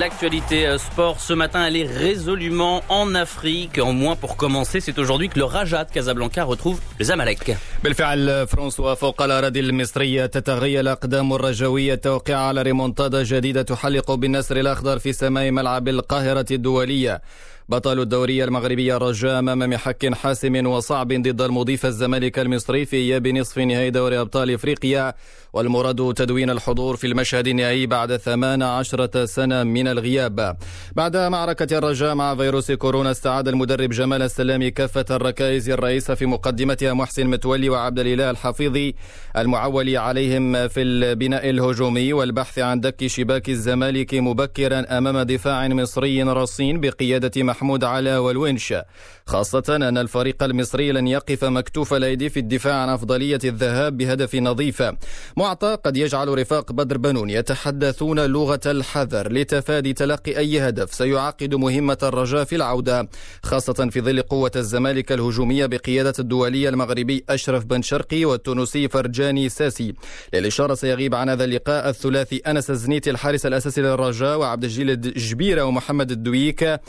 l'actualité euh, sport ce matin, elle est résolument en Afrique. En moins pour commencer, c'est aujourd'hui que le Raja de Casablanca retrouve le Zamalek. بالفعل فرانسوا فوق الأراضي المصرية تتغير الأقدام الرجوية توقع على ريمونتادا جديدة تحلق بالنسر الأخضر في سماء ملعب القاهرة الدولية بطل الدوري المغربي الرجاء أمام محك حاسم وصعب ضد المضيف الزمالك المصري في إياب نصف نهائي دوري أبطال إفريقيا. والمراد تدوين الحضور في المشهد النهائي بعد 18 سنة من الغياب. بعد معركة الرجاء مع فيروس كورونا استعاد المدرب جمال السلامي كافة الركائز الرئيسة في مقدمتها محسن متولي وعبد الإله الحفيظي. المعول عليهم في البناء الهجومي والبحث عن دك شباك الزمالك مبكرا أمام دفاع مصري رصين بقيادة محمود علا والونش خاصة أن الفريق المصري لن يقف مكتوف الأيدي في الدفاع عن أفضلية الذهاب بهدف نظيف. معطى قد يجعل رفاق بدر بنون يتحدثون لغة الحذر لتفادي تلقي أي هدف سيعقد مهمة الرجاء في العودة خاصة في ظل قوة الزمالك الهجومية بقيادة الدولي المغربي أشرف بن شرقي والتونسي فرجاني ساسي. للإشارة سيغيب عن هذا اللقاء الثلاثي أنس الزنيتي الحارس الأساسي للرجاء وعبد الجليل الجبيرة ومحمد الدويك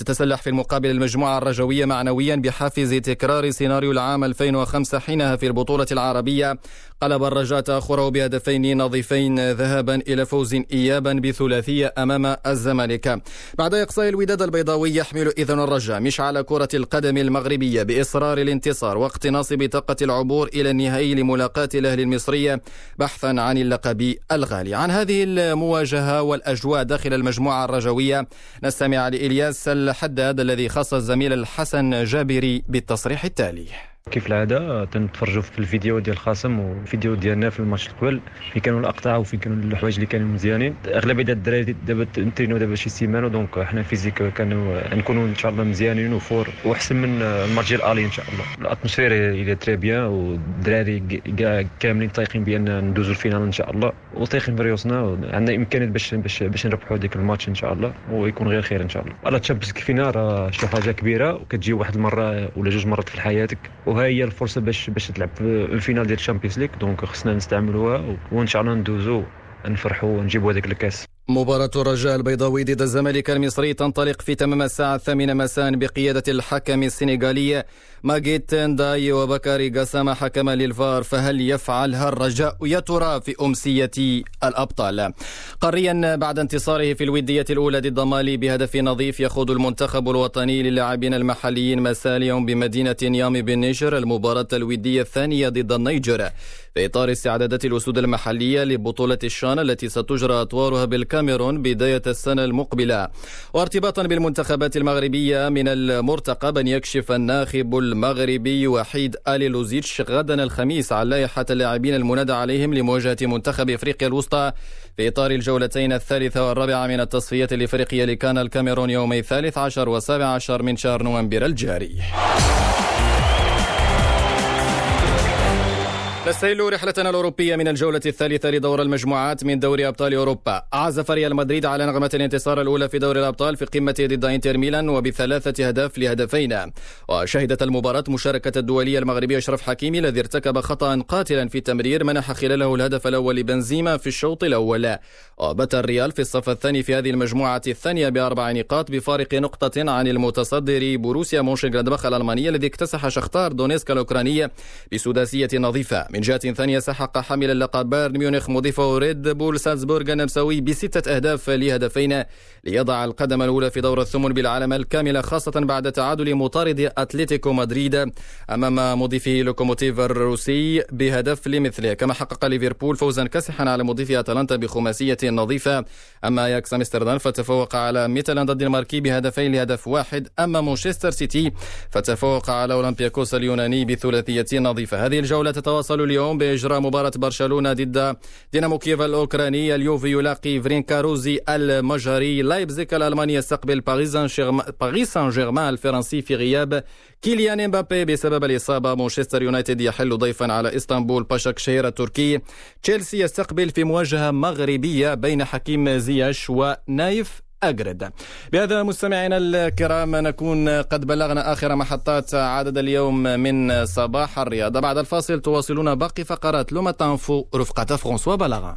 وتتسلح في المقابل المجموعة الرجاوية معنويا بحافز تكرار سيناريو العام 2005 حينها في البطولة العربية. قلب الرجاء تأخره بهدفين نظيفين ذهابا إلى فوز إيابا بثلاثية أمام الزمالك. بعد إقصاء الوداد البيضاوي يحمل إذن الرجاء مشعل كرة القدم المغربية بإصرار الانتصار واقتناص بطاقة العبور إلى النهائي لملاقاة الأهلي المصرية بحثا عن اللقب الغالي. عن هذه المواجهة والأجواء داخل المجموعة الرجوية نستمع لإلياس الحداد الذي خص الزميل الحسن جابري بالتصريح التالي. كيف العادة؟ تنتفرجوا في الفيديو ديال الخصم والفيديو ديالنا في الماتش الأول فين كانوا الاقطاع وفين كانوا الحوايج اللي كانوا مزيانين. أغلبية الدراري دابا تنترينوا دابا شي سيمانة donc حنا physique كانوا نكونوا إن شاء الله مزيانين و fort وأحسن من الماتش ديال aller إن شاء الله. L'atmosphère elle est très bien والدراري كاملين طايقين بأن ندوزوا ال finale إن شاء الله. وطايقين براوسنا عندنا امكانيات باش باش باش نربحوا ديك الماتش إن شاء الله ويكون غير خير إن شاء الله. la Champions finale راه شي حاجة كبيرة وكتجي واحد المرة ولا جوج مرات في حياتك. وهي هي الفرصة باش باش تلعب في ال finale ديال ال Champions League donc خصنا نستعملوها وإن شاء الله ندوزو نفرحوا ونجيبوا هذاك الكاس. مباراة الرجاء البيضاوي ضد الزمالك المصري تنطلق في تمام الساعة الثامنة مساء بقيادة الحكم السنغالي ماجيت تنداي وبكاري قسام حكما للفار فهل يفعلها الرجاء يا ترى في أمسية الأبطال؟ قاريا بعد انتصاره في الودية الأولى ضد مالي بهدف نظيف يخوض المنتخب الوطني للاعبين المحليين مساء اليوم بمدينة نيامي بالنيجر المباراة الودية الثانية ضد النيجر. في إطار استعدادات الأسود المحلية لبطولة الشان التي ستجرى أطوارها بالكاميرون بداية السنة المقبلة. وارتباطا بالمنتخبات المغربية من المرتقب أن يكشف الناخب المغربي وحيد آلي لوزيتش غدا الخميس عن لائحة اللاعبين المنادى عليهم لمواجهة منتخب إفريقيا الوسطى في إطار الجولتين الثالثة والرابعة من التصفية الإفريقية لكان الكاميرون يومي الثالث عشر والسابع عشر من شهر نوفمبر الجاري. نستهل رحلتنا الأوروبية من الجولة الثالثة لدور المجموعات من دوري أبطال أوروبا. عزف ريال مدريد على نغمة الانتصار الأولى في دوري الأبطال في قمة ضد إنتر ميلان وبثلاثة أهداف لهدفين. وشهدت المباراة مشاركة الدولي المغربي أشرف حكيمي الذي ارتكب خطأ قاتلا في التمرير منح خلاله الهدف الأول لبنزيما في الشوط الأول. وبات الريال في الصف الثاني في هذه المجموعة الثانية بأربع نقاط بفارق نقطة عن المتصدر بوروسيا مونشنغلادباخ الألمانية الذي اكتسح شختار دونيسك الأوكرانية بسداسية نظيفة. من جهة ثانية سحق حامل اللقب بايرن ميونخ مضيفه ريد بول سالزبورغ النمساوي بستة أهداف لهدفين ليضع القدم الأولى في دور الثمن بالعلامة الكاملة خاصة بعد تعادل مطارد أتلتيكو مدريد أمام مضيفه لوكوموتيف الروسي بهدف لمثله. كما حقق ليفربول فوزا كاسحا على مضيف أتلانتا بخماسية نظيفة. أما أياكس أمستردام فتفوق على ميتلاند الدنماركي بهدفين لهدف واحد. أما مانشستر سيتي فتفوق على أولمبياكوس اليوناني بثلاثية نظيفة. هذه الجولة تتواصل اليوم بإجراء مباراة برشلونة ضد دينامو كييف الأوكراني. اليوفي يلاقي فرينكاروزي المجري. لايبزيك الألماني يستقبل باريس سان جيرمان الفرنسي في غياب كيليان امبابي بسبب الإصابة. مانشستر يونايتد يحل ضيفا على إسطنبول باشاك شهير التركي. تشيلسي يستقبل في مواجهة مغربية بين حكيم زياش ونايف أكرد. بهذا مستمعينا الكرام نكون قد بلغنا آخر محطات عدد اليوم من صباح الرياضة بعد الفاصل تواصلون باقي فقرات لوما تنفو رفقة فرانسوا بلغا